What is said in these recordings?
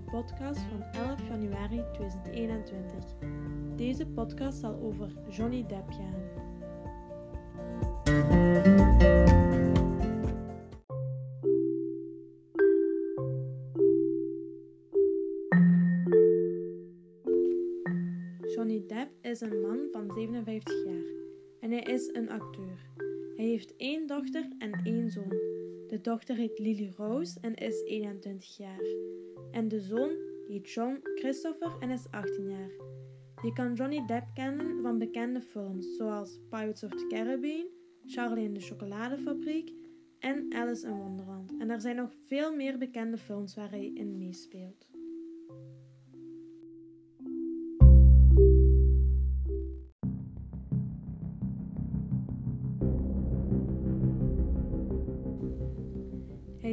podcast van 11 januari 2021. Deze podcast zal over Johnny Depp gaan. Johnny Depp is een man van 57 jaar en hij is een acteur. Hij heeft één dochter en één zoon. De dochter heet Lily Rose en is 21 jaar. En de zoon heet John Christopher en is 18 jaar. Je kan Johnny Depp kennen van bekende films zoals Pirates of the Caribbean, Charlie en de Chocoladefabriek en Alice in Wonderland. En er zijn nog veel meer bekende films waar hij in meespeelt.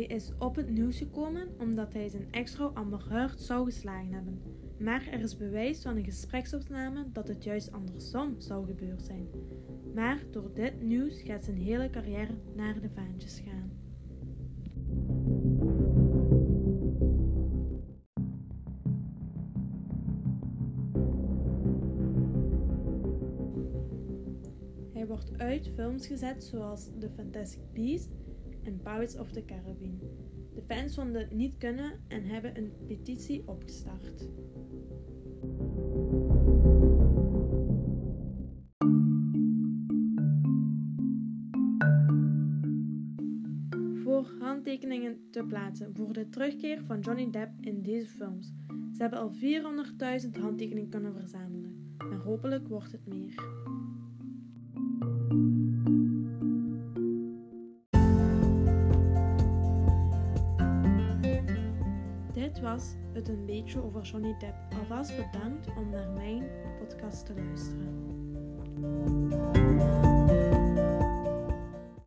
Hij is op het nieuws gekomen omdat hij zijn ex-vrouw Amber zou geslagen hebben. Maar er is bewijs van een gespreksopname dat het juist andersom zou gebeurd zijn. Maar door dit nieuws gaat zijn hele carrière naar de vaantjes gaan. Hij wordt uit films gezet zoals The Fantastic Beasts en Pirates of the Caribbean. De fans vonden het niet kunnen en hebben een petitie opgestart. Voor handtekeningen te plaatsen voor de terugkeer van Johnny Depp in deze films. Ze hebben al 400.000 handtekeningen kunnen verzamelen, maar hopelijk wordt het meer. Dit was het een beetje over Johnny Depp. Alvast bedankt om naar mijn podcast te luisteren.